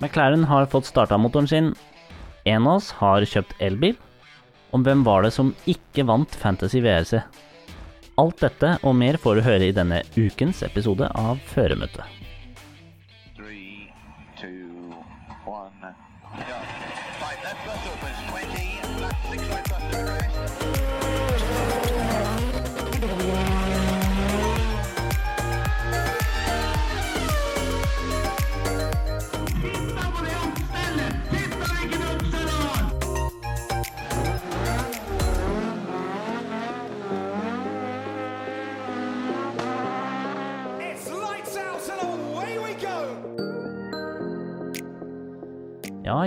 McLaren har fått starta motoren sin. En av oss har kjøpt elbil. Og hvem var det som ikke vant Fantasy VRC? Alt dette og mer får du høre i denne ukens episode av Føremøtet.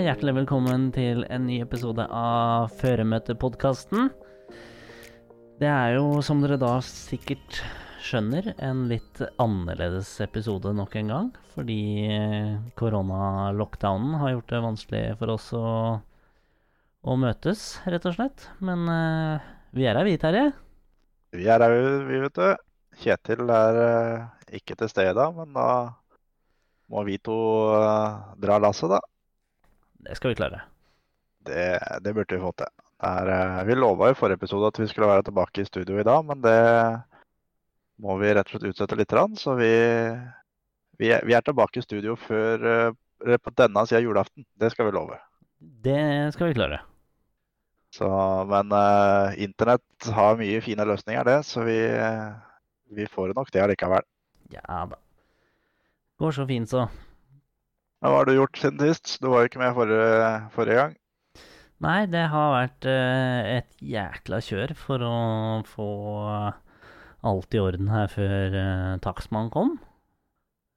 Hjertelig velkommen til en ny episode av Føremøtepodkasten. Det er jo, som dere da sikkert skjønner, en litt annerledes episode nok en gang. Fordi eh, koronalockdownen har gjort det vanskelig for oss å, å møtes, rett og slett. Men uh, vi er her, vi, Terje. Vi er her, vi, vet du. Kjetil er uh, ikke til stede men da må vi to uh, dra lasset, da. Det skal vi klare. Det, det burde vi få til. Det eh, vi lova i forrige episode at vi skulle være tilbake i studio i dag, men det må vi rett og slett utsette litt. Så vi, vi, er, vi er tilbake i studio før, eh, på denne sida av julaften. Det skal vi love. Det skal vi klare. Så, men uh, internett har mye fine løsninger, det, så vi, vi får nok det allikevel. Ja da. Går så fint, så. Hva har du gjort siden sist? Du var jo ikke med forrige, forrige gang. Nei, det har vært eh, et jækla kjør for å få alt i orden her før uh, takstmann kom.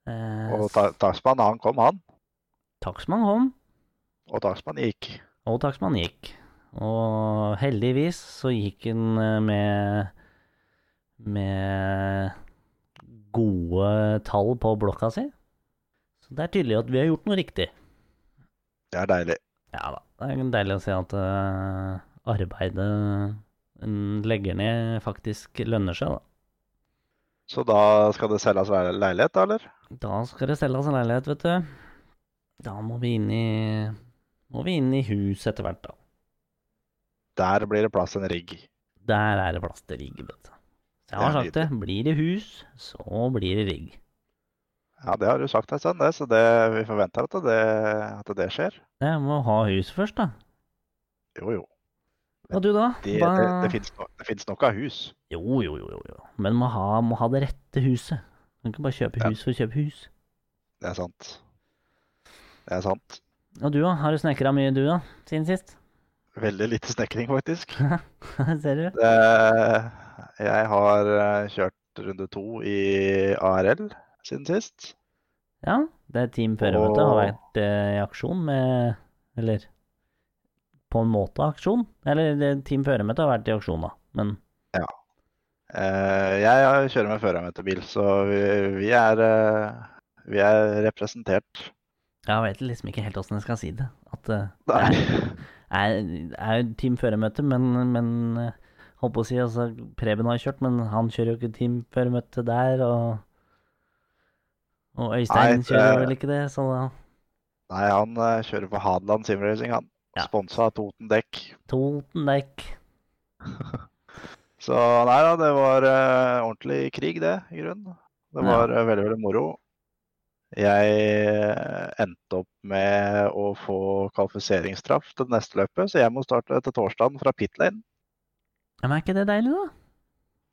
Eh, Og ta- takstmannen, han kom, han. Takstmannen kom, Og takstmannen gikk. og takstmannen gikk. Og heldigvis så gikk han med med gode tall på blokka si. Så det er tydelig at vi har gjort noe riktig. Det er deilig. Ja da. Det er deilig å se at uh, arbeidet en legger ned, faktisk lønner seg, da. Så da skal det selges leil- leilighet, da, eller? Da skal det selges leilighet, vet du. Da må vi inn i Må vi inn i hus etter hvert, da. Der blir det plass til en rigg. Der er det plass til rigg, vet du. Så jeg har sagt det. Blir det hus, så blir det rigg. Ja, det har du sagt en stund, det, så det, vi forventer at det, at det skjer. Jeg må ha hus først, da. Jo, jo. Og du, da? Det, Hva- det, det, finnes no, nok av hus. Jo, jo, jo, jo. Men må ha, må ha det rette huset. Man kan ikke bare kjøpe Ja. hus for å kjøpe hus. Det er sant. Det er sant. Og du, da? Har du snekra mye, du, da? Siden sist? Veldig lite snekring, faktisk. Ser du? Det, jeg har eh, kjørt runde to i ARL siden sist. Ja, det Team Føremøte har vært eh, i aksjon med Eller på en måte aksjon. Eller det- Team Førermøte har vært i aksjon, da. Men Eh, jeg kjører med førermøtebil, så vi, vi, er, eh, vi er representert. jeg vet liksom ikke helt åssen jeg skal si det. At eh, det er, er, er Team Førermøte, men, men eh, holdt på å si altså, Preben har kjørt, men han kjører jo ikke Team Førermøte der, og Og Øystein Nei, det- kjører vel ikke det, så da Nei, han uh, kjører for Hadeland Simracing, han. Ja. Sponsa av Toten Dekk. Toten dekk. Så nei da, det var uh, ordentlig krig, det, i grunnen. Det var ja. veldig, veldig moro. Jeg eh, endte opp med å få kvalifiseringsstraff til neste løpet, så jeg må starte til torsdagen fra pit lane. Men er ikke det deilig, da?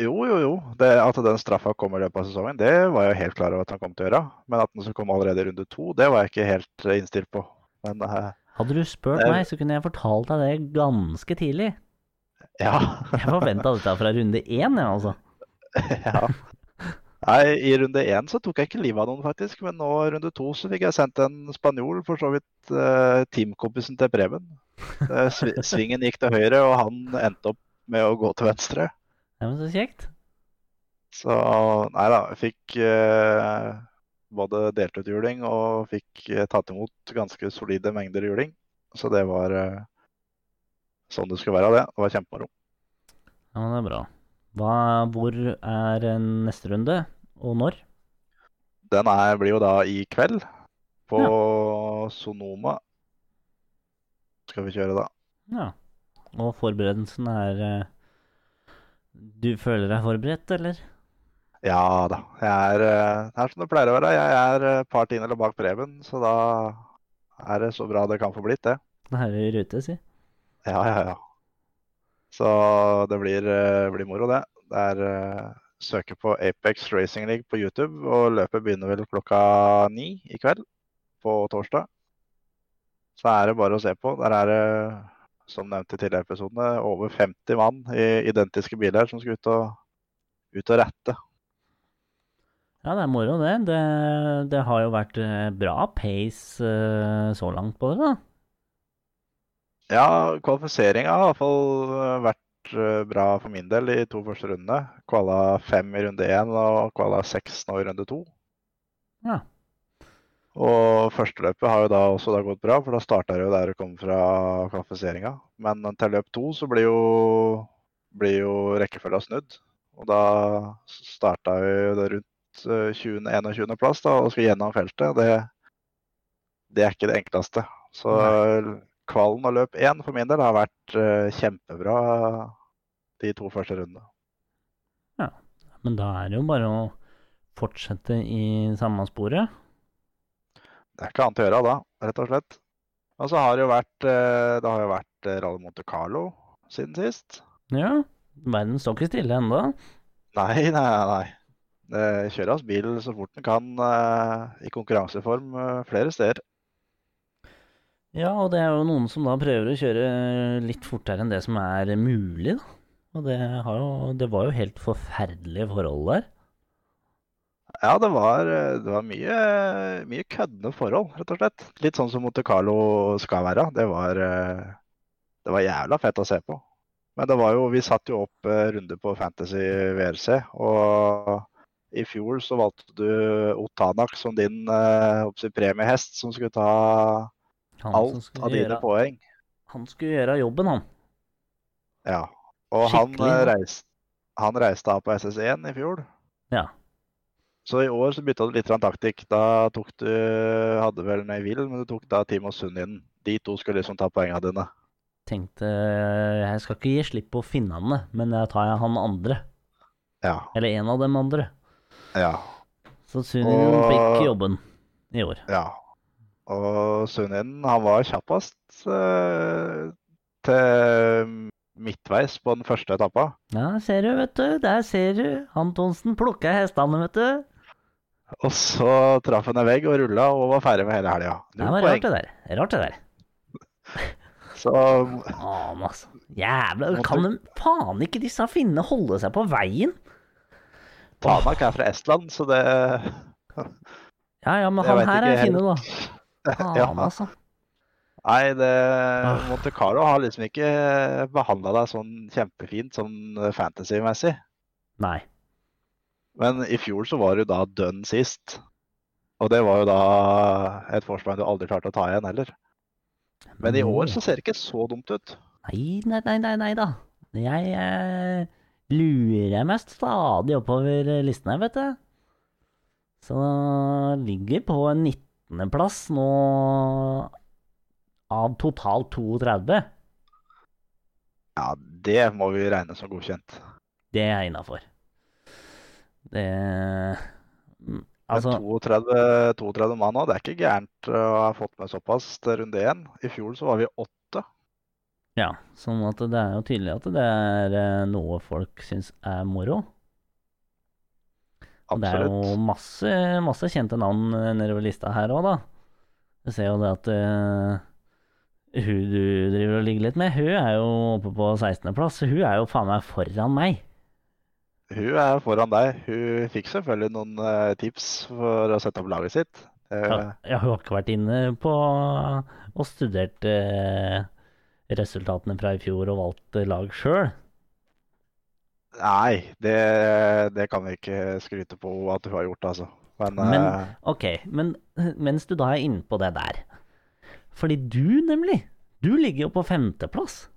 Jo, jo, jo. Det, at den straffa kommer i løpet av sesongen, det var jeg helt klar over at han kom til å gjøre. Men at den skulle komme allerede i runde to, det var jeg ikke helt eh, innstilt på. Men uh, Hadde du spurt uh, meg, så kunne jeg fortalt deg det ganske tidlig. ja. Jeg forventa dette fra runde én, jeg, altså. ja. Nei, i runde én så tok jeg ikke livet av noen, faktisk. Men nå i runde to så fikk jeg sendt en spanjol, for så vidt uh, teamkompisen til Preben. Svingen gikk til høyre, og han endte opp med å gå til venstre. Ja, men så kjekt. Så nei da, jeg fikk eh, både delt ut juling og fikk eh, tatt imot ganske solide mengder juling. Så det var eh, sånn det skulle være, det. Det var kjempemoro. Ja, men det er bra. Hva, hvor er eh, neste runde, og når? Den er, blir jo da i kveld på ja. Sonoma skal vi kjøre da. Ja. Og forberedelsen er eh, Du føler deg forberedt, eller? Ja da. Jeg er, eh, det er som det pleier å være. Jeg er et par eller bak Preben, så da er det så bra det kan få blitt, det. Da er vi i rute, si. Ja, ja, ja. Så det blir, eh, blir moro, det. Det er eh, søke på Apex Racing League på YouTube, og løpet begynner vel klokka ni i kveld på torsdag. Så er det bare å se på. Der er det, som nevnt i tidligere episodene, over 50 mann i identiske biler som skal ut og, ut og rette. Ja, det er moro, det. Det, det har jo vært eh, bra pace eh, så langt på det, da. Ja, kvalifiseringa har i hvert fall eh, vært bra for min del i to første rundene. Kvala fem i runde én og kvala seks nå i runde to. Ja. Og førsteløpet har jo da også da gått bra, for da starta det jo der det kom fra kvalifiseringa. Men til løp to så blir jo, blir jo rekkefølga snudd. Og da starta vi det rundt eh, 20. 21. plass da, og skal gjennom feltet. Det, det er ikke det enkleste. Så kvalen og løp én for min del har vært eh, kjempebra de to første rundene. Ja, Men da er det jo bare å fortsette i samme sporet. Det er ikke annet å gjøre da, rett og slett. Og så har det jo vært, eh, det har jo vært eh, Rally Monte Carlo siden sist. Ja. Verden står ikke stille ennå. Nei, nei, nei. Det kjøres bil så fort den kan eh, i konkurranseform eh, flere steder. Ja, og det er jo noen som da prøver å kjøre litt fortere enn det som er mulig, da. Og det, har jo, det var jo helt forferdelige forhold der. Ja, det var, det var mye, mye køddende forhold, rett og slett. Litt sånn som Monte Carlo skal være. Det var, det var jævla fett å se på. Men det var jo, vi satt jo opp eh, runde på Fantasy VRC, og i fjor så valgte du Otanak som din eh, oppsi, premiehest som skulle ta Han alt skulle av dine gjøre, poeng. han skulle gjøre jobben, han. Ja. Og han eh, han reiste av på SS1 i fjor. Ja. Så i år så bytta du litt taktikk. Da tok du Hadde vel Neville, men du tok da Timo Sunn inn. De to skulle liksom ta poengene dine. Tenkte jeg skal ikke gi slipp på finnene, men jeg tar han andre. Ja. Eller en av dem andre. Ja. Så Suninen Og- fikk jobben i år. ja. Og Sunninen, han var kjappest eh, til midtveis på den første etappa. Ja, ser du, vet du. Der ser du. Antonsen plukka hestene, vet du. Og så traff han en vegg og rulla og var ferdig med hele helga. Det var rart, det der. Rart, det der. Så Faen, altså. Jævla Kan de faen ikke disse finnene holde seg på veien? Tanak er fra Estland, så det Ja ja, men han her er finne, da. Faen, Ja. altså. Nei, det Ah. Monte Carlo har liksom ikke behandla deg sånn kjempefint sånn fantasy-messig. Nei. Men i fjor så var du da dønn sist. Og det var jo da et forsprang du aldri klarte å ta igjen heller. Men i år så ser det ikke så dumt ut. Nei, nei, nei, nei, nei da. Jeg eh, lurer meg stadig oppover listen her, vet du. Så ligger på 19.-plass nå av totalt 32. Ja, det må vi regne som godkjent. Det er innafor. Det mm, Altså, 32, 32 mann òg, det er ikke gærent å ha fått med såpass til runde én. I fjor så var vi åtte. ja. Sånn at det er jo tydelig at det er eh, noe folk syns er moro. Og det er jo masse, masse kjente navn eh, nedover lista her òg, da. Du ser jo det at uh, hun du driver og ligger litt med, hun er jo oppe på 16.-plass. Hun er jo faen meg foran meg. Hun er foran deg. Hun fikk selvfølgelig noen eh, tips for å sette opp laget sitt. Eh, Ja, ja, hun har ikke vært inne på og studert eh, resultatene fra i fjor og valgt eh, lag sjøl. Nei, det, det kan vi ikke skryte på at hun har gjort, altså. Men, Men ok, men mens du da er inne på det der Fordi du, nemlig, du ligger jo på femteplass.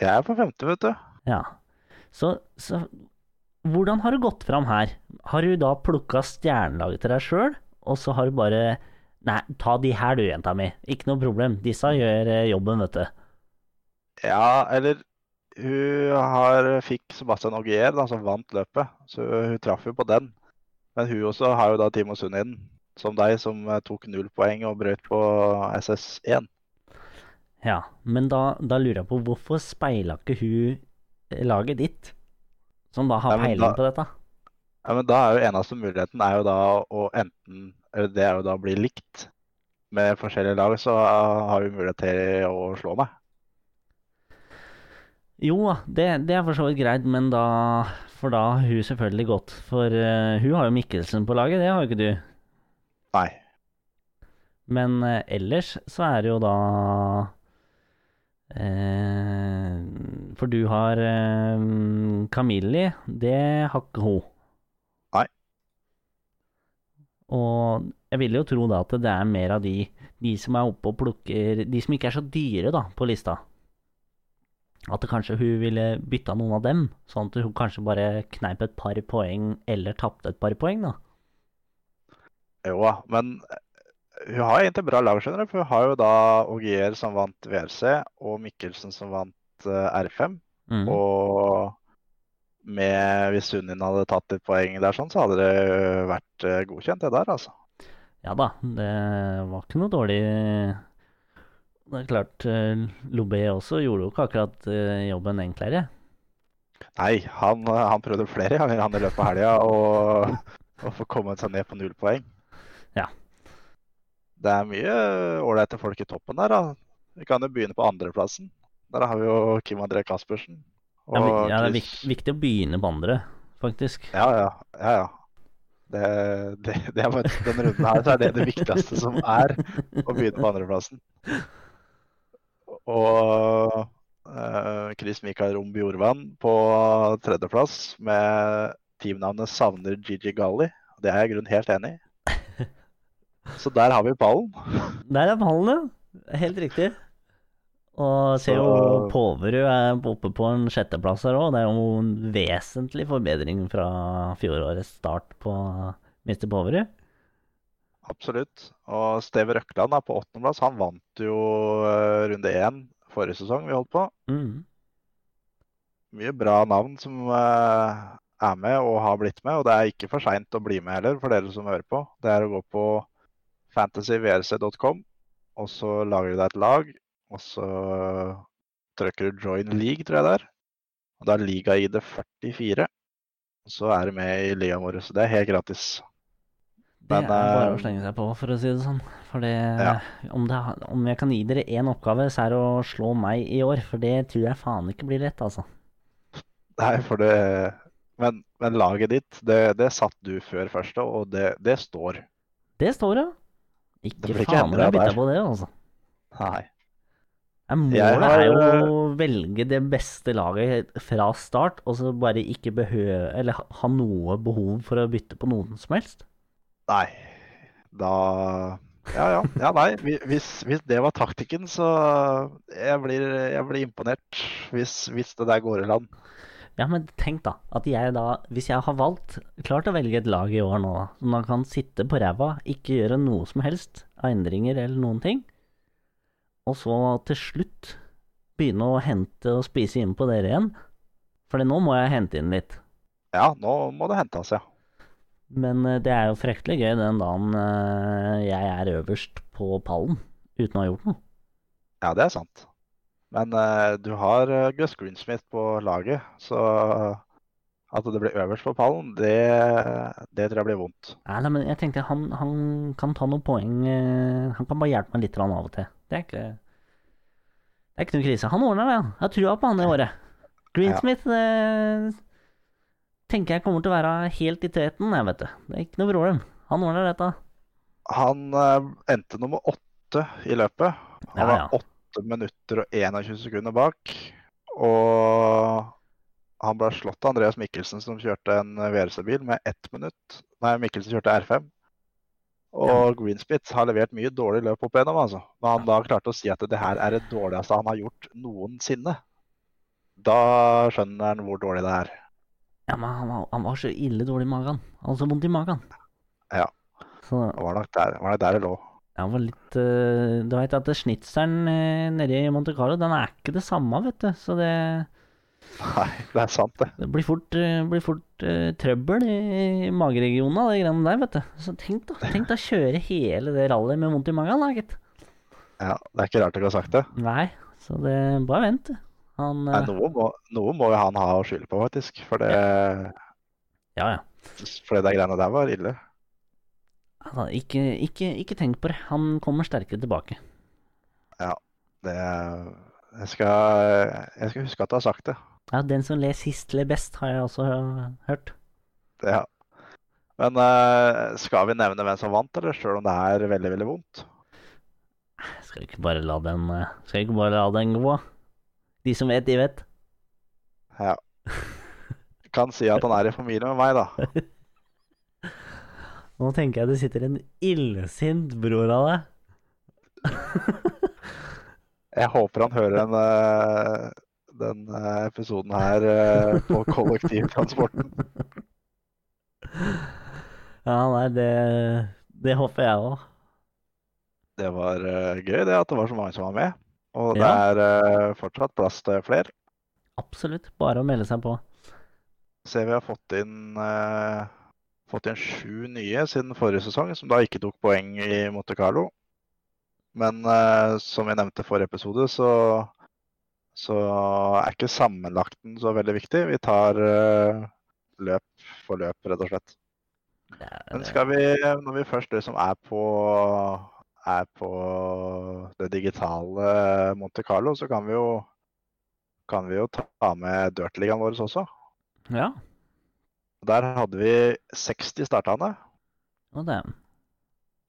jeg er på femte, vet du. Ja. Så, så hvordan har du gått fram her? Har du da plukka stjernelaget til deg sjøl, og så har du bare Nei, ta de her du, jenta mi. Ikke noe problem. Disse gjør eh, jobben, vet du. Ja, eller hun har, fikk Sebastian Augier, da, som vant løpet. Så hun traff jo på den. Men hun også har jo da Timo Sundin, som deg, som eh, tok null poeng og brøt på SS1. Ja, men da, da lurer jeg på hvorfor speila ikke hun eh, laget ditt, som da har peiling på dette? Ja, men da er jo eneste muligheten er jo da å enten det er jo da å bli likt med forskjellige lag, så har hun mulighet til å slå meg. Jo det, det er for så vidt greit, men da For da har hun selvfølgelig gått. For uh, hun har jo Mikkelsen på laget, det har jo ikke du. Nei. Men uh, ellers så er det jo da For du har eh, Camilli, det har ikke hun. Nei. Og jeg vil jo tro da at det er mer av de, de som er oppe og plukker De som ikke er så dyre da, på lista. At kanskje hun ville bytta noen av dem, sånn at hun kanskje bare kneip et par poeng eller tapte et par poeng, da. Jo da, men eh, hun har egentlig bra lag, skjønner du. For hun har jo da Ogier som vant WRC, og Mikkelsen som vant uh, R5. Mm. Og med, hvis Sunnin hadde tatt litt poeng der, sånn, så hadde det vært uh, godkjent, det der, altså. Ja da, det var ikke noe dårlig Det er klart, eh, Lobé også gjorde jo ikke akkurat eh, jobben enklere. Nei, han, han prøvde flere ganger han i løpet av helga å få kommet seg ned på null poeng. Det er mye ålreite folk i toppen der, da. Vi kan jo begynne på andreplassen. Der har vi jo Kim André Caspersen. Ja, ja, det er viktig, viktig å begynne på andre, faktisk. Ja, ja. ja, ja. Det, det, det er bare, denne runden her så er det det viktigste som er å begynne på andreplassen. Og uh, Chris Mikael Rom Bjorvann på tredjeplass med teamnavnet Savner Gigi Galli. Det er jeg i grunnen helt enig i. Så der har vi ballen. Der er ballen, ja. Helt riktig. Og ser jo Poverud er oppe på en sjetteplass her òg. Det er jo en vesentlig forbedring fra fjorårets start på Mr. Poverud. Absolutt. Og Steve Røkland er på åttendeplass. Han vant jo eh, runde én forrige sesong vi holdt på. Mm. Mye bra navn som eh, er med og har blitt med. Og det er ikke for seint å bli med heller, for dere som hører på. Det er å gå på fantasyvrc.com, og så lager du deg et lag. Og så trykker du 'join league', tror jeg det er. Og da er liga-ID 44. Og så er du med i ligaen vår. Så det er helt gratis. Det er bare eh, å slenge seg på, for å si det sånn. For Ja. om, det, om jeg kan gi dere én oppgave, så er det å slå meg i år. For det tror jeg faen ikke blir lett, altså. Nei, for det Men, men laget ditt, det, det satt du før første, og det, det står. Det står det. Ikke faen jeg bytta på det, altså. Nei. Målet har, er jo eh, å velge det beste laget fra start, og så bare ikke behøve Eller ha noe behov for å bytte på noen som helst. Nei. Da Ja, ja. ja nei. Hvis, hvis det var taktikken, så jeg blir, jeg blir imponert hvis, hvis det der går i land. Ja, men tenk da, at jeg da, hvis jeg har valgt, klart å velge et lag i år nå, som da kan sitte på ræva, ikke gjøre noe som helst av endringer eller noen ting, og så til slutt begynne å hente og spise inn på dere igjen, for nå må jeg hente inn litt. Ja, nå må det hentes, ja. Men eh, det er jo fryktelig gøy den dagen eh, jeg er øverst på pallen, uten å ha gjort noe. Ja, det er sant. Men uh, du har eh, Gus Greensmith på laget, så at det blir øverst på pallen, det, det tror jeg blir vondt. Nei, men jeg tenkte han, han, kan ta noen poeng. Eh, han kan bare hjelpe meg litt av og til. Det er ikke, det er ikke noen krise. Han ordner det, han. Jeg har trua på han i året. Greensmith ja. det, tenker jeg kommer til å være helt i teten, jeg, vet du. Det er ikke noe problem. Han ordner dette. Han endte nummer åtte i løpet. Han ja, ja. var åtte 8 minutter og 21 sekunder bak. Og han ble slått av Andreas Mikkelsen, som kjørte en VRC-bil med ett minutt. Nei, Mikkelsen kjørte R5. Og ja. Greenspitz har levert mye dårlig løp opp igjennom, altså. Når han da klarte å si at det her er det dårligste han har gjort noensinne, da skjønner han hvor dårlig det er. Ja, men han var, han var så ille dårlig i magen. Altså vondt i magen. Ja. Så... Det var nok der det lå. Han var litt uh, Du veit at snitseren uh, nede i Monte Carlo, den er ikke det samme, vet du. Så det, Nei, det er sant, det. det blir fort, eh, blir fort uh, trøbbel i, i mageregionen av de greiene der, vet du. Så tenk da, tenk da kjøre hele det rallyet med vondt i magen, da, gitt. Ja, Det er ikke rart dere har sagt det. Nei, så det Bare vent, du. Han Nei, eh, noe må, noe må jo han ha å skylde på, faktisk. For det, Ja, ja. for det greiene der var ille. Altså, ikke, ikke, ikke tenk på det. Han kommer sterkere tilbake. Det jeg skal, jeg skal huske at du har sagt det. Ja, den som ler sist, ler best, har jeg også hørt. ja. Men uh, skal vi nevne hvem som vant, eller sjøl om det er veldig, veldig vondt? Skal vi ikke bare la den eh, Skal vi ikke bare la den gå? De som vet, de vet. Ja. Kan si at han er i familie med meg, da. Nå tenker jeg det sitter en illsint bror av deg. Jeg håper han hører den, eh, den eh, episoden her eh, på kollektivtransporten. Ja, nei, det, det håper jeg òg. Det var gøy det at det var så mange som var med. Og det Ja. er fortsatt plass til flere. Absolutt. Bare å melde seg på. Ser vi har fått inn, fått inn sju nye siden forrige sesong, som da ikke tok poeng i Monte Carlo. Men eh, som vi nevnte i forrige episode, så, så er ikke sammenlagten så veldig viktig. Vi tar eh, løp for løp, rett og slett. Men skal vi, når vi først liksom er på, er på det digitale Monte Carlo, så kan vi jo, kan vi jo ta med Dirtligaen vår også. Ja. Der hadde vi 60 startende, Og dæven.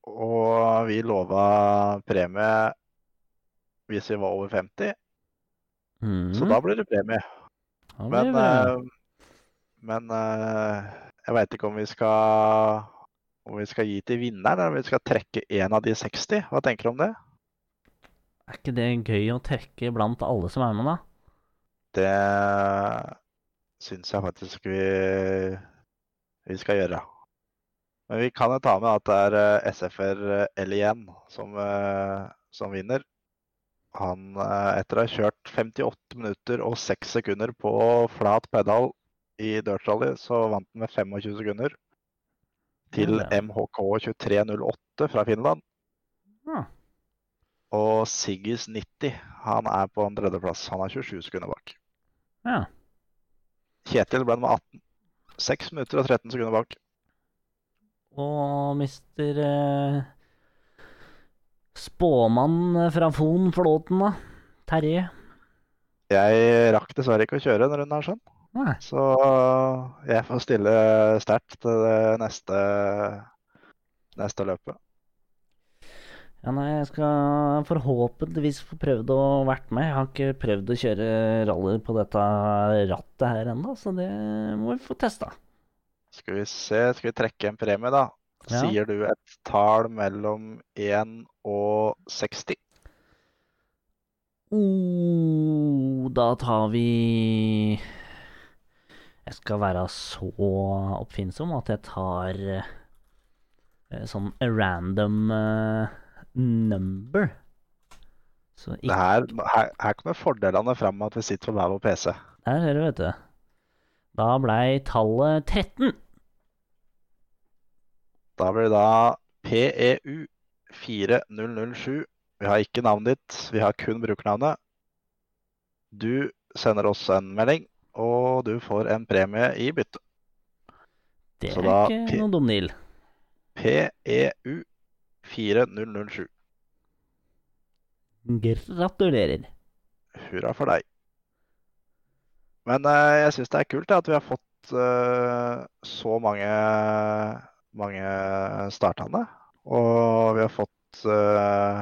og vi lova premie hvis vi var over 50, Mm. så da blir det premie. Blir Men, det eh, men eh, jeg veit ikke om vi skal om vi skal gi til vinneren, eller om vi skal trekke en av de 60. Hva tenker du om det? Er ikke det gøy å trekke blant alle som er med, da? Det syns jeg faktisk vi, vi skal gjøre. Men vi kan jo ta med at det er eh, SFR L1 som, eh, som vinner. Han, eh, etter å ha kjørt 58 minutter og 6 sekunder på flat pedal i Dirt Rally, så vant han med 25 sekunder. Til. MHK 2308 fra Finland. Ja. Og Siggis 90, han er på en tredjeplass. Han er 27 sekunder bak. ja. Kjetil ble med 18. 6 minutter og 13 sekunder bak. Og mister eh, Spåmann fra Fon Flåten, da. Terje. Jeg rakk dessverre ikke å kjøre denne runden her, sånn. Nei. Så jeg får stille sterkt til det neste, neste løpet. Ja, nei, jeg skal forhåpentligvis få prøvd å vært med. Jeg har ikke prøvd å kjøre rally på dette rattet her ennå, så det må vi få testa. Skal vi se, skal vi trekke en premie, da? Ja. Sier du et tall mellom 1 og 60? Oh, da tar vi Jeg skal være så oppfinnsom at jeg tar eh, sånn random eh, number. Ikke her, her, her kommer fordelene fram med at vi sitter på hver vår PC. Der ser du, vet du. Da blei tallet 13. Da blir det da PEU 4007. Vi har ikke navnet ditt, vi har kun brukernavnet. Du sender oss en melding, og du får en premie i bytte. Det er da ikke noen noe dum deal. PEU 4007. Gratulerer. Hurra for deg. Men uh, jeg syns det er kult at vi har fått uh, så mange, mange startende. Og vi har fått uh,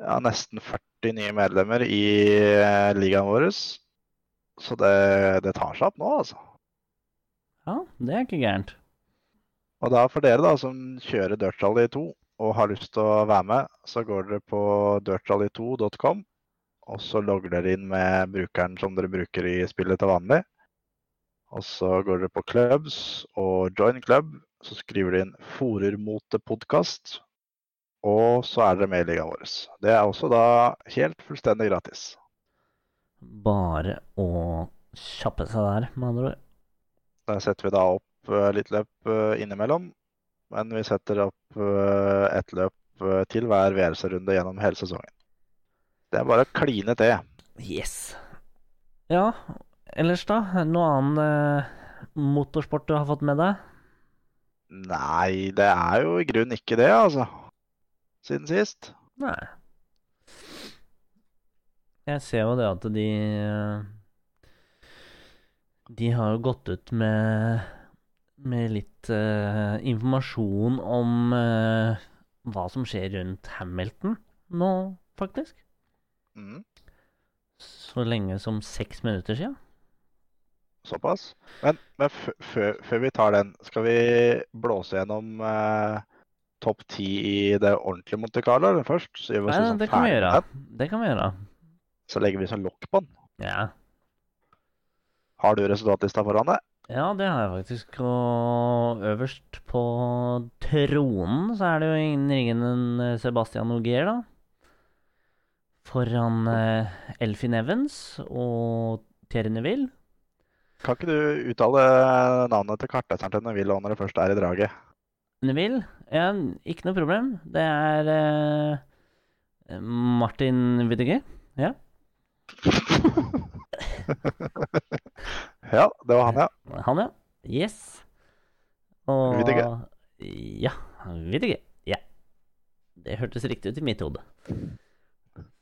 ja, nesten 40 nye medlemmer i ligaen vår. Så det, det tar seg opp nå, altså. Ja, det er ikke gærent. Og da for dere da, som kjører Dirt Rally 2 og har lyst til å være med, så går dere på dirtrally2.com, og så logger dere inn med brukeren som dere bruker i spillet til vanlig. Og så går dere på clubs og join club, så skriver dere inn Forermote podkast. og så er dere med i ligaen vår. Det er også da helt fullstendig gratis. Bare å kjappe seg der, med andre ord. Der setter vi da opp litt løp eh, innimellom, men vi setter opp eh, ett løp eh, til hver VRC-runde gjennom hele sesongen. Det er bare å kline til. Yes. Ja, ellers da? Noe annen eh, motorsport du har fått med deg? Nei, det er jo i grunnen ikke det, altså. Siden sist. Nei. Jeg ser jo det at de eh, De har jo gått ut med med litt uh, informasjon om uh, hva som skjer rundt Hamilton nå, faktisk. Mm, Så lenge som seks minutter siden. såpass. Men, men før, vi tar den, skal vi blåse gjennom uh, topp ti i det ordentlige Monte Carlo eller først? Så vi Nei, sånn det kan vi gjøre. Det kan vi gjøre. Så legger vi sånn lokk på den. Ja. Har du resultatlista foran deg? Ja, det har jeg faktisk. Og øverst på tronen så er det jo ingen ringere enn eh, Sebastian Ogier, da. Foran eh, Elfin Evans og Thierry Neville. Kan ikke du uttale navnet til kartleseren til Neville når det først er i draget? Neville? Ja, ikke noe problem. Det er eh, Martin Widiger. Ja. Ja, det var han, ja. Han, ja. Yes. Og ikke. Ja, Widiger. Ja. Det hørtes riktig ut i mitt hode.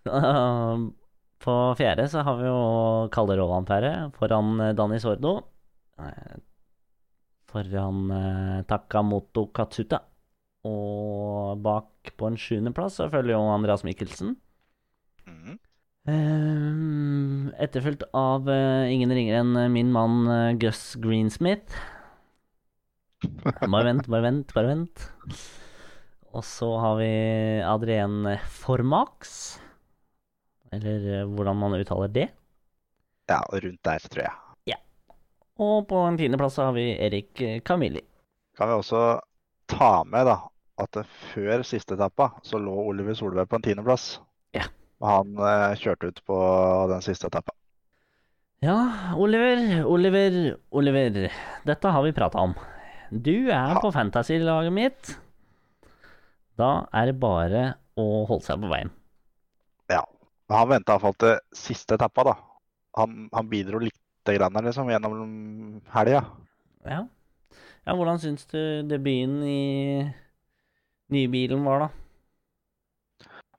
Um, På fjerde så har vi jo Kalle Roland-fjerde foran eh, Danny Sordo. Eh, Foran eh, Takamoto Katsuta. Og bak på en sjuendeplass så følger jo Andreas Mikkelsen. Mhm. Ehm, etterfulgt av uh, ingen ringere enn eh, min mann uh, Gus Greensmith. Bare vent, bare vent, bare vent. Og så har vi Adrien Formax. Eller uh, hvordan man uttaler det. Ja, rundt der, tror jeg. Og på en tiendeplass har vi Erik Camilli. Kan vi også ta med da, at før siste etappa så lå Oliver Solberg på en tiendeplass. Og han eh, kjørte ut på den siste etappa. Ja, Oliver, Oliver, Oliver. Dette har vi prata om. Du er Ja. på fantasy-laget mitt. Da er det bare å holde seg på veien. Ja. Han venta iallfall til siste etappa, da. Han, han bidro lite grann liksom, gjennom helga. Ja. ja, hvordan syns du debuten i nybilen var, da?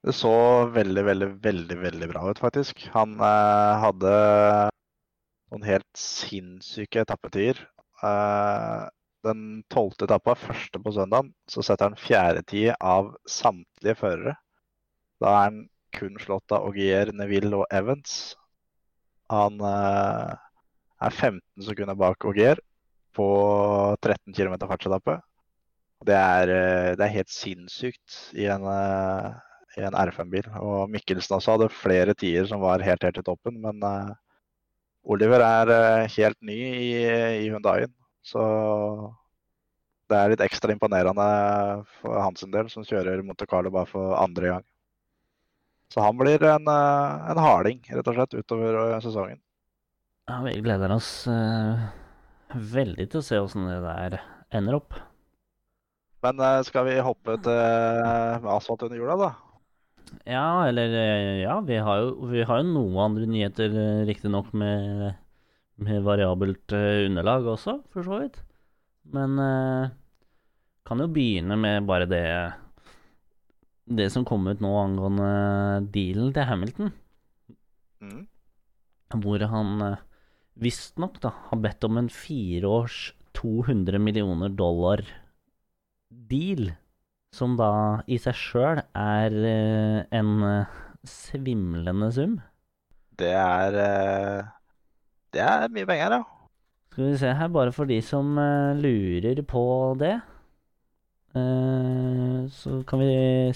Det så veldig, veldig, veldig veldig bra ut, faktisk. Han eh, hadde noen helt sinnssyke etappetider. Eh, den tolvte etappa, første på søndagen, så setter han fjerdetid av samtlige førere. Da er han kun slått av Augier, Neville og Evans. Han eh, er 15 sekunder bak Augier på 13 km fartsetappe. Det er, eh, det er helt sinnssykt i en, eh, i en R5-bil. Og Mikkelsen også hadde flere tider som var helt, helt i toppen, men uh, Oliver er uh, helt ny i, i Hyundaien. Så det er litt ekstra imponerende for hans del, som kjører Monte Carlo bare for andre gang. Så han blir en, eh, en harding, rett og slett, utover sesongen. Ja, vi gleder oss uh, veldig til å se åssen det der ender opp. Men skal vi hoppe til asfalt under hjula, da? Ja, eller eh, Ja, vi har jo, vi har jo noen andre nyheter, eh, riktignok med, med variabelt eh, underlag også, for så vidt. Men kan jo begynne med bare det Det som kom ut nå angående dealen til Hamilton. Mm. Hvor han visstnok har bedt om en fireårs 200 millioner dollar deal. Som da i seg sjøl er eh, en eh, svimlende sum. Det er eh, Det er mye penger, ja. Skal vi se her, bare for de som lurer på det. så kan vi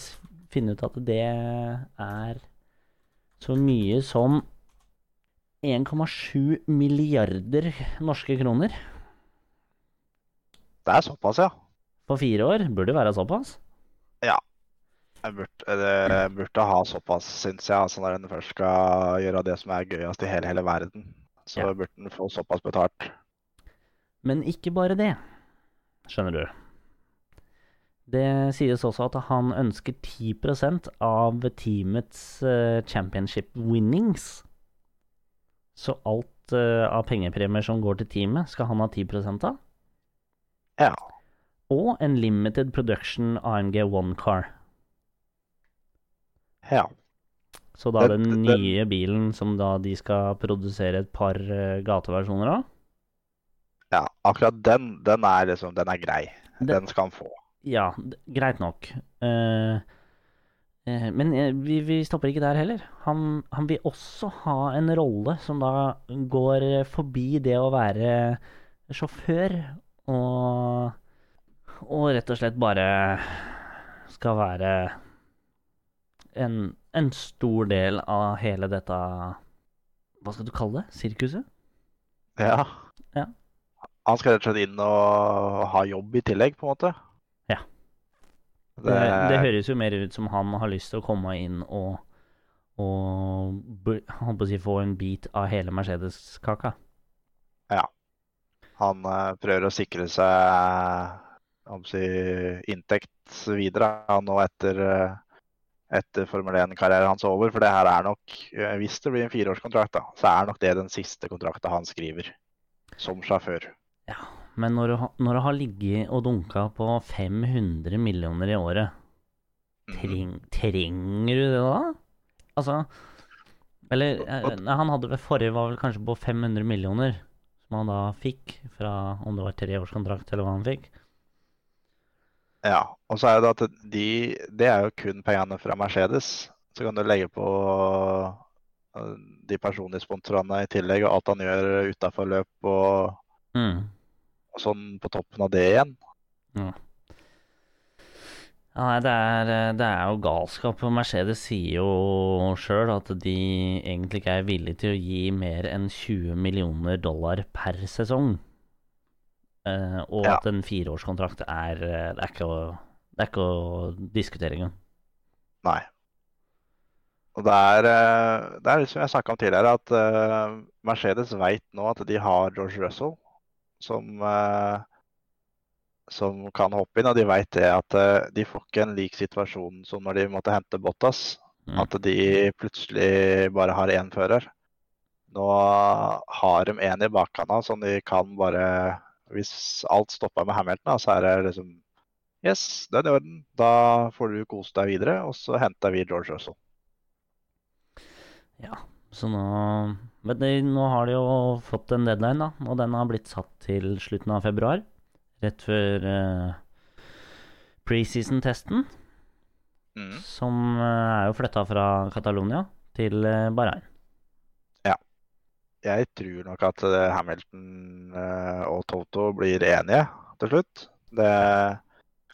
finne ut at det er så mye som 1,7 milliarder norske kroner. Det er såpass, ja. På fire år burde det være såpass. Jeg burde, det burde ha såpass, syns jeg, altså når en først skal gjøre det som er gøyest i hele, hele verden. Så Ja. burde en få såpass betalt. Men ikke bare det, skjønner du. Det sies også at han ønsker 10% av teamets eh, championship winnings. Så alt eh, av pengepremier som går til teamet, skal han ha 10 av. Ja. Og en limited production AMG One Car. ja. Så da Den- nye bilen som da de skal produsere et par eh, gateversjoner av. ja. Akkurat den, den er liksom Den er grei. Den- Den skal han få. Ja, greit nok. Uh, uh, men vi, vi stopper ikke der heller. Han, han vil også ha en rolle som da går forbi det å være sjåfør, og, og rett og slett bare skal være en, en stor del av hele dette Hva skal du kalle det? Sirkuset? Ja. Ja. Han skal rett og slett inn og ha jobb i tillegg, på en måte. Ja. Det, det høres jo mer ut som han har lyst til å komme inn og, og holdt på å si, få en bit av hele Mercedes-kaka. Ja. Han eh, prøver å sikre seg si, inntekt videre nå etter, eh, etter Formel 1-karrieren hans er over. For det her er nok, eh, hvis det blir en fireårskontrakt, da, så er nok det den siste kontrakten han skriver som sjåfør. Ja, men når du, når du har ligget og dunka på 500 millioner i året, Mhm. treng, trenger du det da? Altså Eller eh, han hadde ved forrige var vel kanskje på 500 millioner, som han da fikk fra om det var treårskontrakt eller hva han fikk. Ja, og så er det at de, det er jo kun pengene fra Mercedes. Så kan du legge på eh, de personlige sponsorene i tillegg, og alt han gjør utafor løp og, Mm. og sånn på toppen av det igjen. Ja, nei, det er, det er jo galskap. og Mercedes sier jo sjøl at de egentlig ikke er villige til å gi mer enn 20 millioner dollar per sesong. Eh, og Ja. at en fireårskontrakt er eh, Det er ikke å, det er ikke å diskutere engang. Nei. Og det er, eh, det er som jeg snakka om tidligere, at uh, Mercedes vet nå at de har George Russell som, uh, som kan hoppe inn, og de vet det at de får ikke en lik situasjon som når de måtte hente Bottas. Mm. At de plutselig bare har én fører. Nå har de en i bakhånda som de kan bare Hvis alt stopper med Hamilton, da, så er det liksom Yes, det er i orden. Da får du kose deg videre, og så henter vi George Russell. Ja, så nå Men det, nå har de jo fått en deadline, da, og den har blitt satt til slutten av februar. Rett før uh, preseason-testen. Mm. som uh, er jo flytta fra Catalonia til uh, Bahrain. Jeg tror nok at eh, Hamilton eh, og Toto blir enige til slutt. Det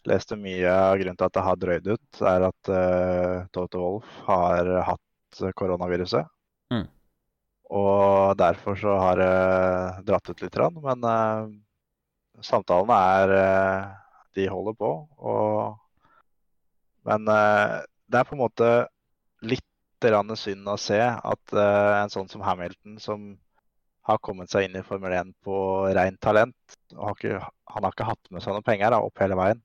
leste mye av grunnen til at det har drøyd ut, er at uh, Toto Wolff har hatt koronaviruset. Mm. Og derfor så har det dratt ut litt. Men uh, samtalene er De holder på. Og, men det er på en måte litt synd å se at eh, en sånn som Hamilton, som har kommet seg inn i Formel 1 på rent talent har ikke, Han har ikke hatt med seg noen penger da, opp hele veien.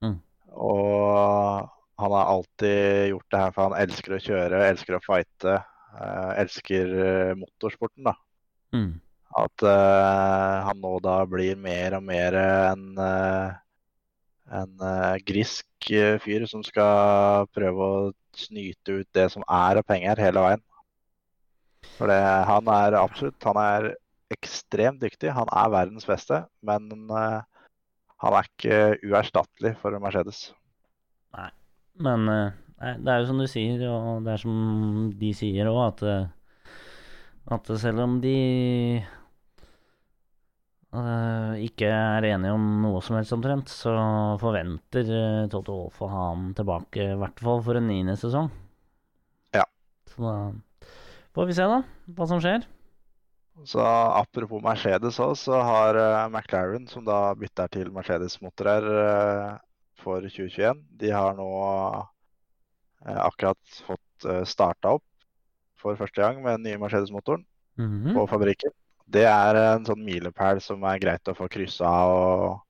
Mm. Og han har alltid gjort det her for han elsker å kjøre, elsker å fighte, eh, elsker eh, motorsporten. da. Mm. At uh, han nå da blir mer og mer en, eh, en eh, grisk eh, fyr som skal prøve å snyte ut det som er av penger hele veien. For det, han er absolutt Han er ekstremt dyktig. Han er verdens beste, men uh, han er ikke uerstattelig for Mercedes. Nei, Men uh, det er jo som du sier, og det er som de sier òg, at, at selv om de ikke er enige om noe som helst omtrent, så forventer uh, Toto Wolff å ha han tilbake, i hvert fall for en niende sesong. Ja. Så da får vi se, da, hva som skjer. Så apropos Mercedes òg, så har eh, McLaren, som da bytter til Mercedes-motorer eh, for 2021, de har nå eh, akkurat fått uh, starta opp for første gang med den nye Mercedes-motoren Mhm. på fabrikken. Det er en sånn milepæl som er greit å få kryssa og,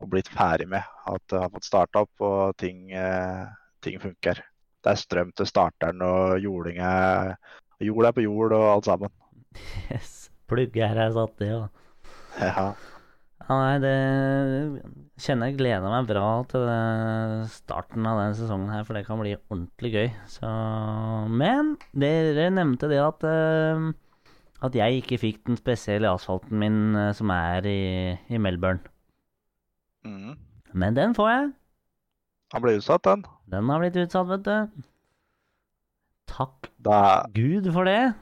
og blitt ferdig med. At det har fått starta opp og ting, eh, ting funker. Det er strøm til starteren og jording er Jord er på jord og alt sammen. Yes. Plugger er satt i, og Ja, Ja, nei, det kjenner jeg gleder meg bra til starten av denne sesongen her, for det kan bli ordentlig gøy. Så Men dere nevnte det at eh, at jeg ikke fikk den spesielle asfalten min eh, som er i, i Melbourne. mm. Men den får jeg. Han ble utsatt, den. Den har blitt utsatt, vet du. Takk Det er, Gud for det.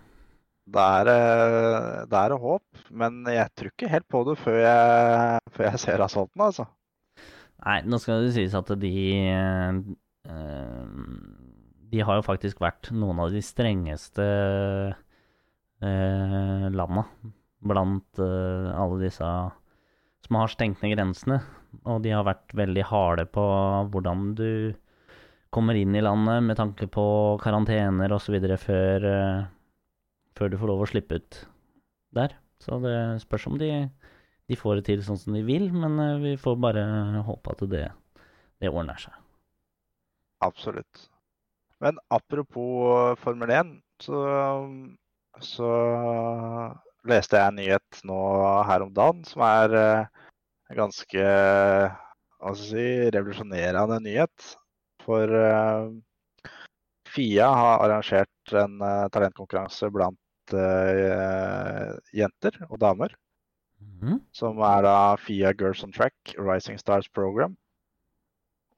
det er, eh, det er håp, men jeg tror ikke helt på det før jeg, før jeg ser asfalten, altså. Nei, nå skal det sies at de eh, De har jo faktisk vært noen av de strengeste eh, landa blant eh, alle disse som har stengt ned grensene. Og de har vært veldig harde på hvordan du kommer inn i landet med tanke på karantener osv. Før, eh, før du får lov å slippe ut der. Så det spørs om de de får det til sånn som de vil, men eh, vi får bare håpe at det, det ordner seg. Absolutt. Men apropos Formel 1, så, så leste jeg en nyhet nå her om dagen som er eh, en ganske hva skal si, revolusjonerende nyhet. For eh, FIA har arrangert en eh, talentkonkurranse blant eh, jenter og damer. Mhm. som er da FIA Girls on Track Rising Stars Program.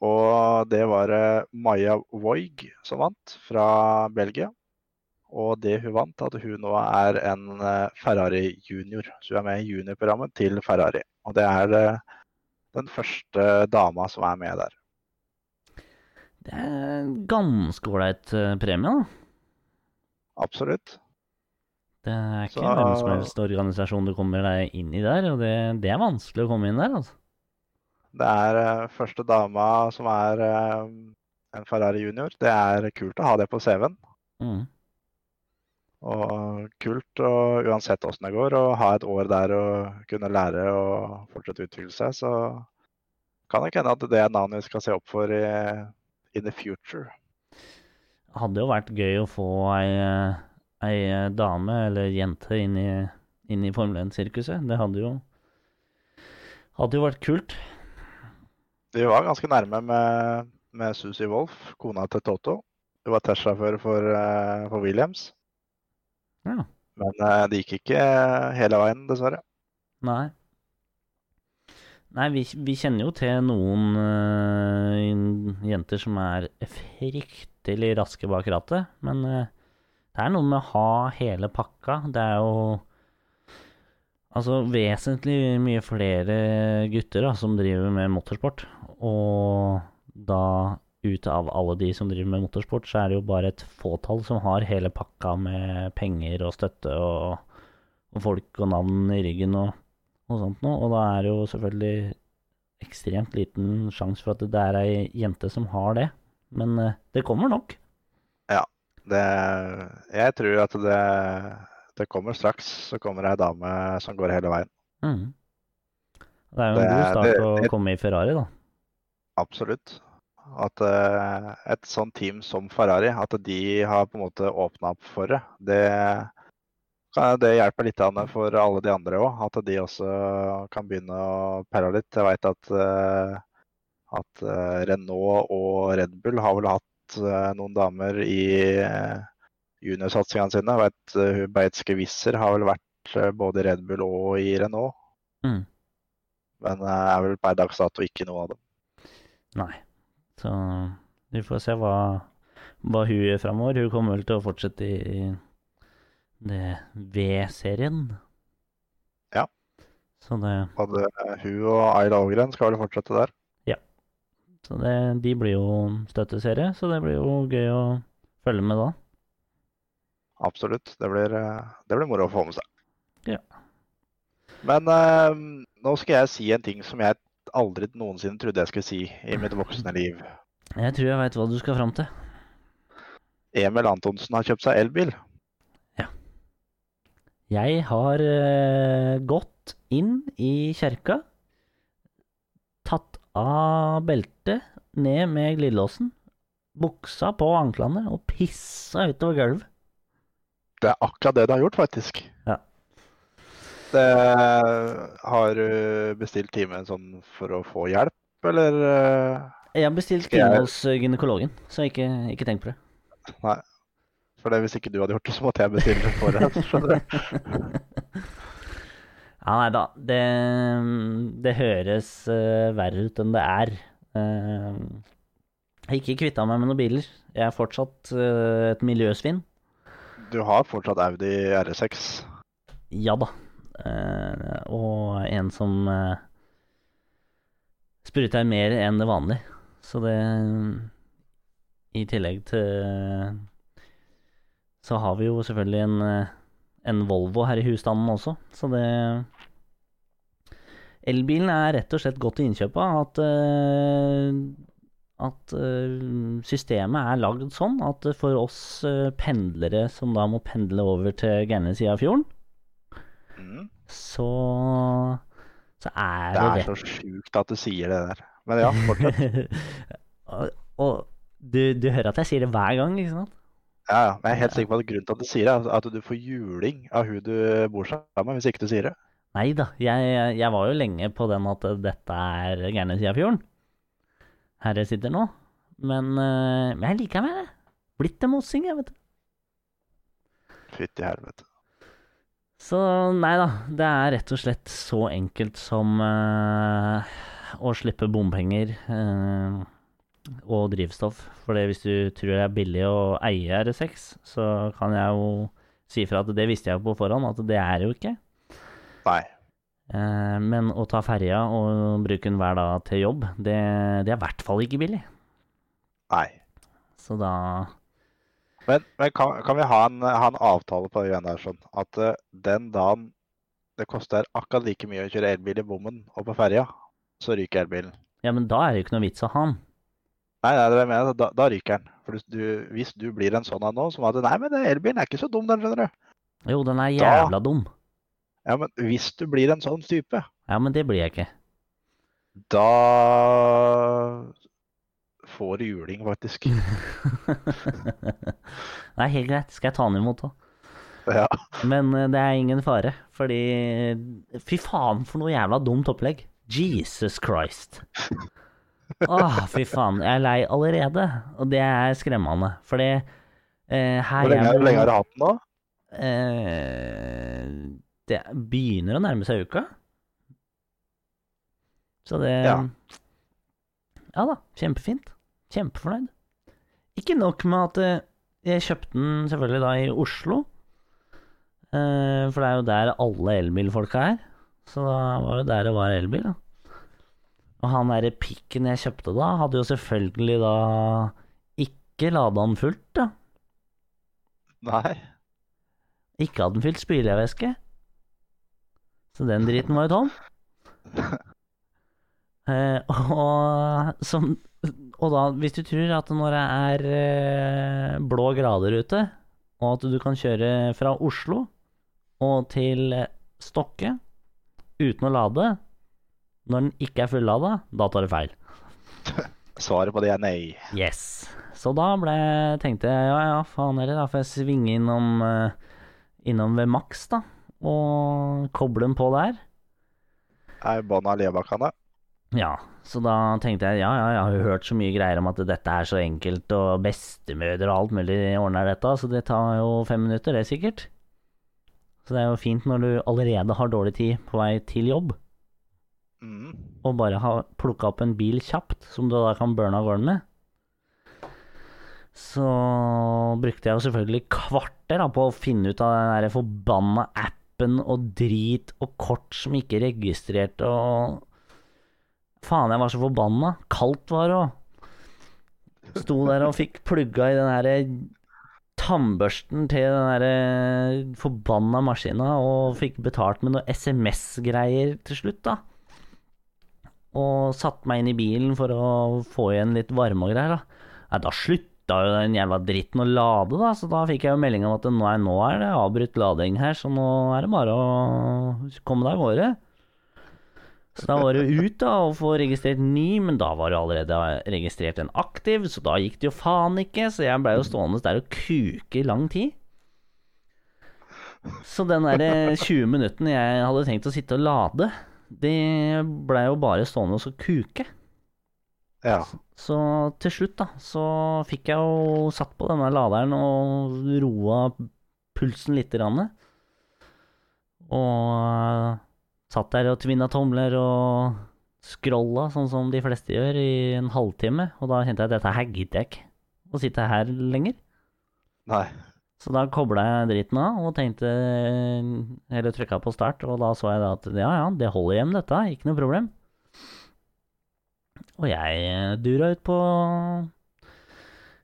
Og det var eh, Maja Voig som vant fra Belgia. Og det hun vant, at hun nå er en eh, Ferrari junior. Så hun er med i juniorprogrammet til Ferrari. Og det er eh, den første dama som er med der. Det er en ganske ålreit eh, premie, da. Absolutt. Det er ikke Så- hvem som helst organisasjon du kommer deg inn i der, og det, det er vanskelig å komme inn der, altså. Det er første dama som er en Ferrari junior. Det er kult å ha det på CV-en. Mhm. Og kult, og uansett åssen det går, å ha et år der og kunne lære og fortsette å utvikle seg, så kan det ikke hende at det er navnet vi skal se opp for i in the future. Hadde jo vært gøy å få ei, ei dame eller jente inn i, inn i Formel 1-sirkuset. Det hadde jo Hadde jo vært kult. Vi var ganske nærme med, med Susie Wolff, kona til Toto. Hun var testsjåfør for, eh, for Williams, Ja. men eh, det gikk ikke hele veien, dessverre. Nei. Nei, vi, vi kjenner jo til noen uh, jenter som er fryktelig raske bak rattet, men uh, det er noe med å ha hele pakka. Det er jo altså vesentlig mye flere gutter da, som driver med motorsport, og da ut av alle de som driver med motorsport, så er det jo bare et fåtall som har hele pakka med penger og støtte og, og folk og navn i ryggen og og sånt noe, og da er det jo selvfølgelig ekstremt liten sjanse for at det er ei jente som har det. Men eh, det kommer nok. Det, jeg tror at det, det kommer straks, så kommer ei dame som går hele veien. Mm. Det er jo en Det god start det- å komme i Ferrari, da. Absolutt. At eh, et sånt team som Ferrari, at de har på en måte åpna opp for det, det, det hjelper litt for alle de andre òg. At de også kan begynne å perle litt. Jeg veit at, eh, at eh, Renault og Red Bull har vel hatt noen damer i juniorsatsingene sine. Jeg vet Beitske Wisser har vel vært både i Red Bull og i Renault. Mm. Men er vel per dags dato ikke noe av dem. Nei. Så vi får se hva, hva hun gjør framover. Hun kommer vel til å fortsette i det V-serien. Ja. Så det Både hun og Ayla Ågren skal vel fortsette der. Så det, de blir jo støtteserie, så det blir jo gøy å følge med da. Absolutt. Det blir, eh, det blir moro å få med seg. Ja. Men eh, nå skal jeg si en ting som jeg aldri noensinne trodde jeg skulle si i mitt voksne liv. Jeg tror jeg veit hva du skal fram til. Emil Antonsen har kjøpt seg elbil. Ja. Jeg har uh, gått inn i kjerka, tatt av beltet, ned med glidelåsen, buksa på anklene og pissa utover gulvet. Det er akkurat det du har gjort, faktisk. Ja. Det, har du bestilt time sånn for å få hjelp, eller? eh, Jeg har bestilt jeg- time hos eh, gynekologen, så ikke, ikke tenk på det. Nei. For det, hvis ikke du hadde gjort det, så måtte jeg bestille det for deg. skjønner du. Ja, nei da. Det, det høres uh, verre ut enn det er. Uh, jeg ikke kvitta meg med noen biler. Jeg er fortsatt uh, et miljøsvin. Du har fortsatt Audi R6. Ja da. Eh, og en som uh, spruter mer enn det vanlige. Så det I tillegg til Så har vi jo selvfølgelig en, eh, en Volvo her i husstanden også, så det Elbilen er rett og slett godt til innkjøpet. At, eh, at eh, systemet er lagd sånn at for oss eh, pendlere som da må pendle over til gærne sida av fjorden, Mm. så, så er Det det, er så sjukt at du sier det der. Men ja, fortsett. og og du, du hører at jeg sier det hver gang, ikke sant? Ja, ja. Men jeg er helt sikker på at grunnen til at du sier det, er at du får juling av hun du bor sammen med, hvis ikke du sier det. Nei da, jeg, jeg var jo lenge på den at dette er gærne sida av fjorden. Her jeg sitter nå. Men, øh, jeg liker meg det. Blitt en mossing, jeg, vet du. Fytti helvete. Så nei da, det er rett og slett så enkelt som uh, å slippe bompenger uh, og drivstoff. For hvis du tror det er billig å eie R6, så kan jeg jo si fra at det visste jeg på forhånd, at det er jo ikke. Nei. Uh, men å ta ferja og bruke den hver dag til jobb, det, det er i hvert fall ikke billig. Nei. Så da Men, men kan, kan vi ha en, ha en avtale på det greiene der sånn at uh, den dagen det koster akkurat like mye å kjøre elbil i bommen og på ferja, så ryker elbilen. Ja, men da er det jo ikke noe vits å ha den. Nei, nei, det er mener, da, da ryker den. For du, hvis du blir en sånn en nå, som at nei, men det- elbilen er ikke så dum, den, skjønner du. Jo, den er Da- jævla dum. Ja, men hvis du blir en sånn type, Ja, men det blir jeg ikke. da får juling, faktisk. det er helt greit. Skal jeg ta den imot òg? Ja. Men eh, det er ingen fare, fordi Fy faen for noe jævla dumt opplegg. Jesus Christ. Åh, fy faen. Jeg er lei allerede, og det er skremmende. Fordi eh, her Hvor lenge, jeg hvor lenge har du hatt den da? Eh, det begynner å nærme seg uka. Så det Ja. Ja da, kjempefint. Kjempefornøyd. Ikke nok med at eh, jeg kjøpte den selvfølgelig da i Oslo. Eh, for det er jo der alle elbilfolka er. Så da var jo der det var elbil, da. Og han derre pikken jeg kjøpte da, hadde jo selvfølgelig da ikke lada den fullt, da. Nei. Ikke hadde den fylt spylevæske. Så den driten var jo tom. Eh, og, som, og da, hvis du tror at når det er eh, blå grader ute, og at du kan kjøre fra Oslo og til Stokke uten å lade, når den ikke er fullada, da tar du feil. Svaret på det er nei. Yes. Så da ble, tenkte jeg ja, ja, faen heller, da får jeg svinge innom, eh, innom ved Max, da, og koble den på der. Er bånda av Lebakkane? Ja, så da tenkte jeg ja, ja, jeg har jo hørt så mye greier om at dette er så enkelt, og bestemødre og alt mulig ordner dette, så det tar jo fem minutter, det er sikkert. Så det er jo fint når du allerede har dårlig tid på vei til jobb, Mm. og bare har plukka opp en bil kjapt, som du da kan burne av gården med. Så brukte jeg jo selvfølgelig kvarter da, på å finne ut av den der forbanna appen og drit og kort som ikke registrerte og Faen, jeg var så forbanna. Kaldt var det òg. Sto der og fikk plugga i den derre tannbørsten til den derre forbanna maskina og fikk betalt med noe SMS-greier til slutt, da. Og satte meg inn i bilen for å få igjen litt varme og greier, da. Nei, da slutta jo den jævla dritten å lade, da, så da fikk jeg jo melding om at nå er, nå er det avbrutt lading her, så nå er det bare å komme deg av gårde. Så da var det ut da og få registrert ny, men da var det allerede registrert en aktiv, så da gikk det jo faen ikke, så jeg blei jo stående der og kuke i lang tid. Så den der 20 minuttene jeg hadde tenkt å sitte og lade, det blei jo bare stående og så kuke. Ja. Så til slutt, da, så fikk jeg jo satt på denne laderen og roa pulsen lite grann. Og eh, satt der og tvinna tomler og scrolla, sånn som de fleste gjør, i en halvtime. Og da kjente jeg at dette her gidder jeg ikke å sitte her lenger. Nei. Så da kobla jeg dritten av og tenkte Eller trykka på start, og da så jeg da at ja, ja, det holder hjem, dette. Ikke noe problem. Og jeg dura ut på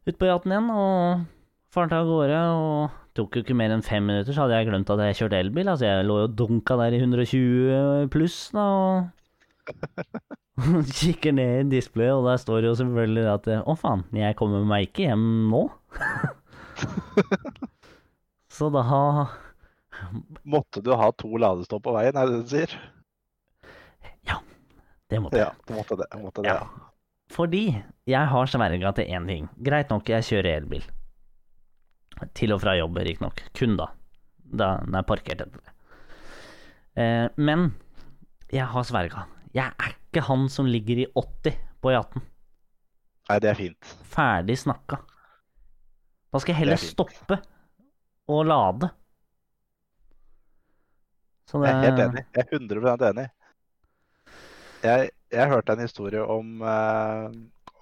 ut på jaten igjen og farte av gårde. Og tok jo ikke mer enn fem minutter, så hadde jeg glemt at jeg kjørte elbil. Altså, jeg lå jo dunka der i 120 pluss, da, og kikker ned i displayet, og der står jo selvfølgelig at å faen, jeg kommer meg ikke hjem nå. så da Måtte du ha to ladestopp på veien, er det det du sier? Ja, Det måtte jeg. Ja, du måtte det. Måtte det Ja. ja. Fordi jeg har sverga til én ting. Greit nok, jeg kjører elbil. Til og fra jobb, riktignok. Kun da. Da den er parkert etter det. Eh, men jeg har sverga. Jeg er ikke han som ligger i 80 på yachten. Nei, det er fint. Ferdig snakka. Da skal jeg heller Det er stoppe og lade. Så Jeg er helt enig. Jeg er 100 enig. Jeg, jeg hørte en historie om, eh,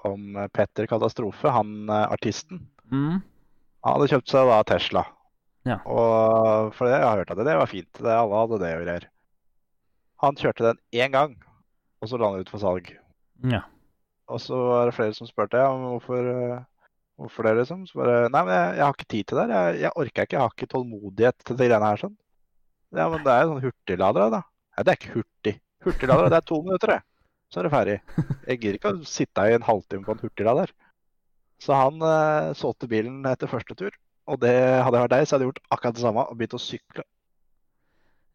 om Petter Katastrofe, han eh, artisten. Mm, Han hadde kjøpt seg da Tesla. Ja. Og for det, jeg har hørt at det, det var fint. Det, alle hadde det og greier. Han kjørte den én gang, og så la han ut for salg. ja. Og så var det flere som spurte om hvorfor, eh, hvorfor det, liksom. Så bare Nei, men jeg, jeg har ikke tid til det. Jeg, jeg orker ikke. Jeg har ikke tålmodighet til de greiene her sånn. Ja, men det er jo sånn hurtigladere, da. Nei, det er ikke hurtig. Hurtigladere, det er to minutter, det. Så er det ferdig. Jeg gidder ikke å sitte i en halvtime på en hurtiglader. Så han uh, solgte bilen etter første tur. Og det hadde jeg vært deg, så hadde jeg gjort akkurat det samme og begynt å sykle.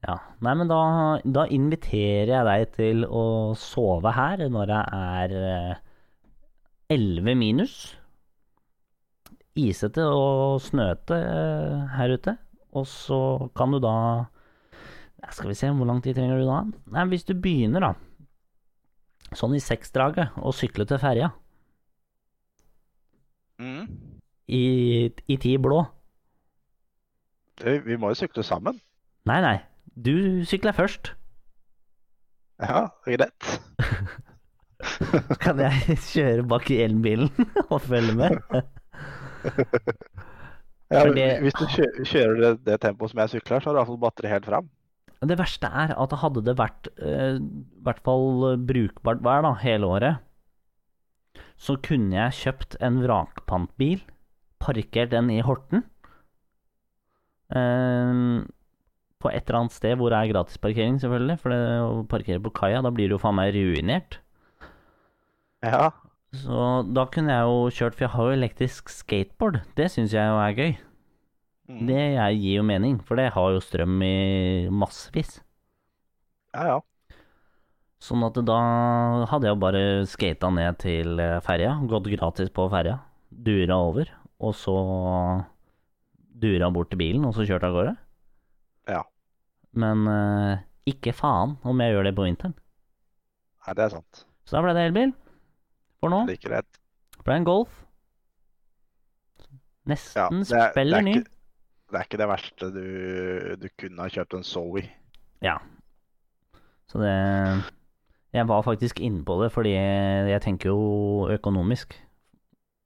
Ja, nei, men da, da inviterer jeg deg til å sove her når det er eh, 11 minus. Isete og snøete eh, her ute. Og så kan du da Skal vi se, hvor lang tid trenger du da? Nei, Hvis du begynner, da, sånn i seksdraget, og sykle til ferja Mm. i, i ti blå Det, vi må jo sykle sammen. Nei, nei, du sykler først. Ja, greit. Kan jeg kjøre bak i elbilen og følge med. Ja, det- Hvis du kjører, kjører det, det tempoet som jeg sykler, så har du iallfall batteri helt fram. Det verste er at hadde det vært eh, i hvert fall brukbart vær da, hele året, så kunne jeg kjøpt en vrakpantbil, parkert den i Horten, eh, på et eller annet sted hvor det er gratisparkering, selvfølgelig, for det å parkere på kaia, da blir du jo faen meg ruinert. Ja, Så da kunne jeg jo kjørt, for jeg har jo elektrisk skateboard, det syns jeg jo er gøy. mm. Det gir jo mening, for det har jo strøm i massevis. ja, ja. Sånn at da hadde jeg bare skata ned til eh, ferja, gått gratis på ferja, dura over, og så dura bort til bilen, og så kjørte av gårde. Ja. Men eh, ikke faen om jeg gjør det på vinteren. Nei, det er sant. Så da ble det elbil. For nå Like rett. ble det en Golf. Ja, Nesten det, er, spiller er ny. det er ikke det verste du, du kunne ha kjøpt en Zoe. Ja. Så det Jeg var faktisk inne på det, fordi jeg tenker jo økonomisk,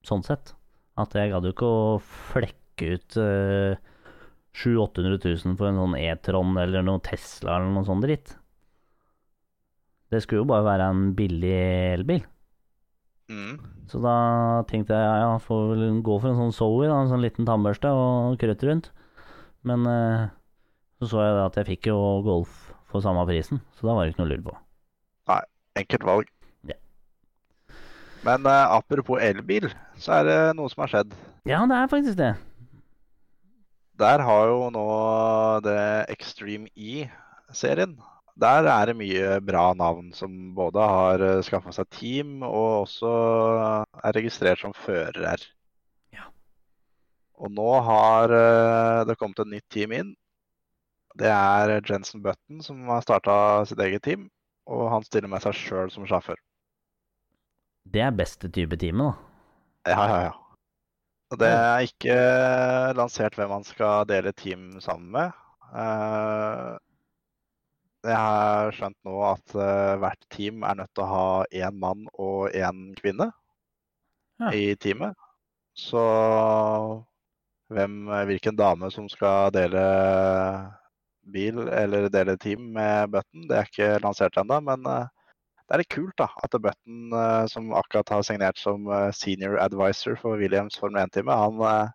sånn sett. At jeg gadd jo ikke å flekke ut uh, 700 000-800 000 for en sånn E-tron eller noe Tesla eller noe sånn dritt. Det skulle jo bare være en billig elbil. Mm. Så da tenkte jeg ja, jeg får vel gå for en sånn Zoe, da, en sånn liten tannbørste og krøtt rundt. Men eh, så så jeg at jeg fikk jo Golf for samme prisen, så da var det ikke noe lurt på. Enkelt valg. Ja. Men uh, apropos elbil, så er det noe som har skjedd. Ja, det er faktisk det. Der har jo nå det Extreme E-serien. Der er det mye bra navn som både har skaffa seg team og også er registrert som fører. Ja. Og nå har eh, det kommet et nytt team inn. Det er Jensen Button som har starta sitt eget team. Og han stiller med seg sjøl som sjåfør. Det er beste type time, da. Ja, ja, ja. Og det er ikke lansert hvem man skal dele team sammen med. Eh, Jeg har skjønt nå at eh, hvert team er nødt til å ha én mann og én kvinne Ja. i teamet. Så hvem, hvilken dame som skal dele bil eller dele team med Button, det er ikke lansert ennå. Men eh, det er litt kult da, at Button, eh, som akkurat har signert som eh, senior advisor for Williams Formel 1-time, han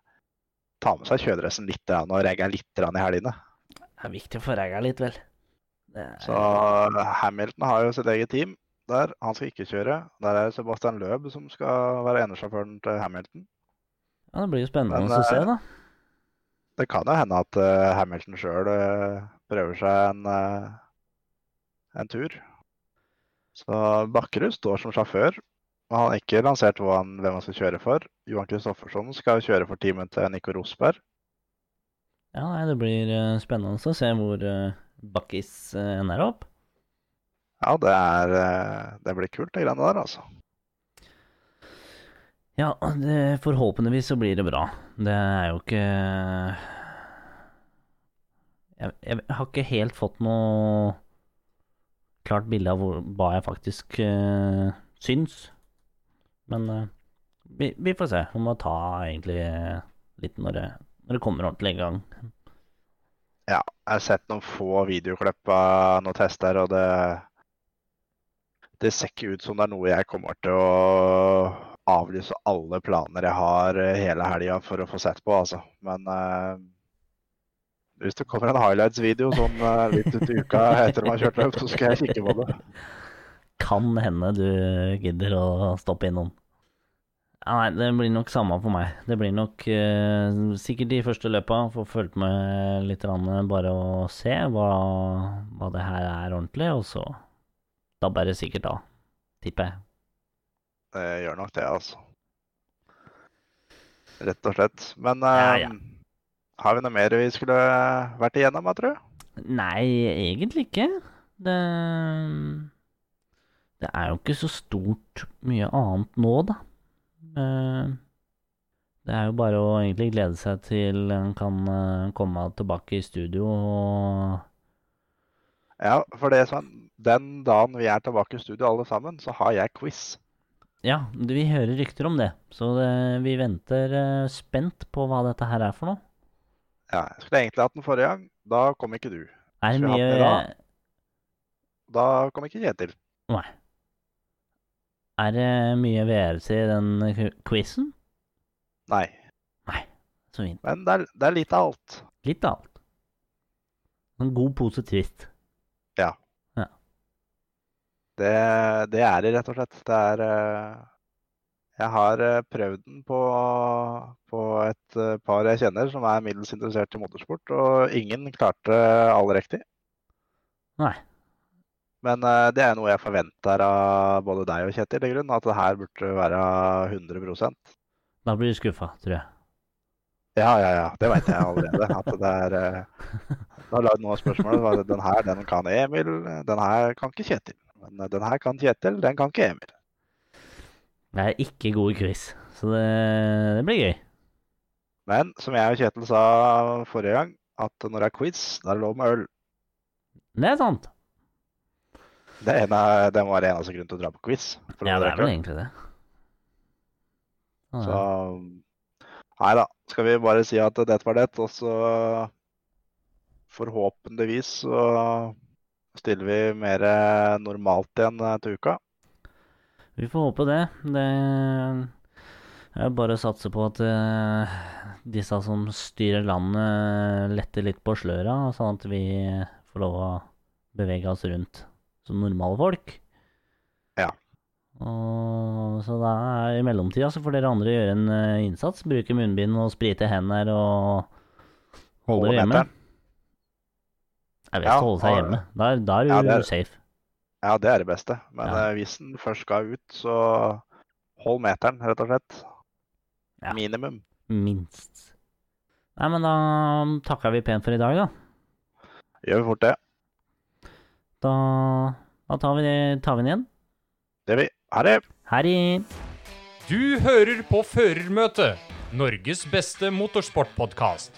tar med seg kjøredressen litt og regger litt i helgene. Det er viktig å få regga litt, vel. Er, Så Hamilton har jo sitt eget team der. Han skal ikke kjøre. Der er Sebastian Løb som skal være enesjåføren til Hamilton. ja, det blir jo spennende Men, å se, da. Det kan jo hende at uh, Hamilton sjøl prøver seg en, uh, en tur. Så Bakkerud står som sjåfør. Og han har ikke lansert han, hvem han skal kjøre for. Johan Kristoffersson skal kjøre for teamet til Nico Rosberg. Ja, nei, det blir eh, spennende å se hvor uh, Bakkis uh, ender opp. Ja, det, er, eh, det blir kult, de greiene der, altså. Ja, det, forhåpentligvis så blir det bra. Det er jo ikke jeg, jeg har ikke helt fått noe klart bilde av hva jeg faktisk uh, syns. Men uh, vi, vi får se. Vi må ta egentlig litt når det, når det kommer ordentlig i gang. Ja, jeg har sett noen få videoklipp av noen tester, og det Det ser ikke ut som det er noe jeg kommer til å avlyse alle planer jeg har eh, hele helga for å få sett på, altså. Men eh, hvis det kommer en highlights-video sånn eh, litt ut i uka etter man har kjørt løp, så skal jeg kikke på det. Kan hende du gidder å stoppe innom. Ja, nei, det blir nok samme for meg. Det blir nok eh, sikkert de første løpa. Få fulgt med litt, bare å se hva, hva det her er ordentlig, og så da det sikkert av, tipper jeg. Det gjør nok det, altså. Rett og slett. Men Ja, eh, ja. har vi noe mer vi skulle vært igjennom, jeg tror? Nei, egentlig ikke. Det Det er jo ikke så stort mye annet nå, da. Eh, Det er jo bare å egentlig glede seg til en kan eh, komme tilbake i studio og Ja, for det er sånn, den dagen vi er tilbake i studio alle sammen, så har jeg quiz. Ja, vi hører rykter om det, så det, vi venter uh, spent på hva dette her er for noe. Ja, jeg skulle egentlig hatt den forrige gang. Da kom ikke du. Er det mye hatt det da? Da kom ikke Kjetil. Nei. Er det mye VRC i den quizen? Nei. Nei. Så fint. Men det er, det er litt av alt. Litt av alt. En god pose twist. Det, det er det, rett og slett. Det er eh, Jeg har eh, prøvd den på, på et eh, par jeg kjenner som er middels interessert i motorsport, og ingen klarte alle riktig. Nei. Men det er noe jeg forventer av både deg og Kjetil, i grunn, at det her burde være 100 Da blir du skuffa, tror jeg. Ja, ja, ja. Det veit jeg allerede. At det er eh, har lagd noen av spørsmålet den her, den kan Emil, den her kan ikke Kjetil. Men eh, den her kan Kjetil, den kan ikke Emil. Det er ikke god i quiz, så det, det blir gøy. Men som jeg og Kjetil sa forrige gang, at når det er quiz, da er det lov med øl. Det er sant. Det, ene, det må være eneste grunn til å dra på quiz. Ja, det er vel egentlig det. Ja, Så Nei da. Skal vi bare si at dette var det, og så forhåpentligvis så stiller vi mer normalt igjen eh, til uka. Vi får håpe det. Det er bare å satse på at eh, disse som styrer landet, letter litt på sløra, sånn at vi får lov å bevege oss rundt som normale folk. Ja. Og, så da er i mellomtida så får dere andre gjøre en eh, innsats. Bruke munnbind og sprite hender og holde dere hjemme. meteren. Jeg vet Ja, å holde seg hjemme. Da, er- da er du Ja, er- safe. Ja, det er det beste. Men Ja. eh, hvis den først skal ut, så hold meteren, rett og slett. Ja. Minimum. Minst. Nei, men da takker vi pent for i dag, da. Gjør vi fort det. Da, da tar, vi, tar vi den igjen. Det gjør vi. Ha det! Herri. Du hører på Førermøtet, Norges beste motorsportpodkast.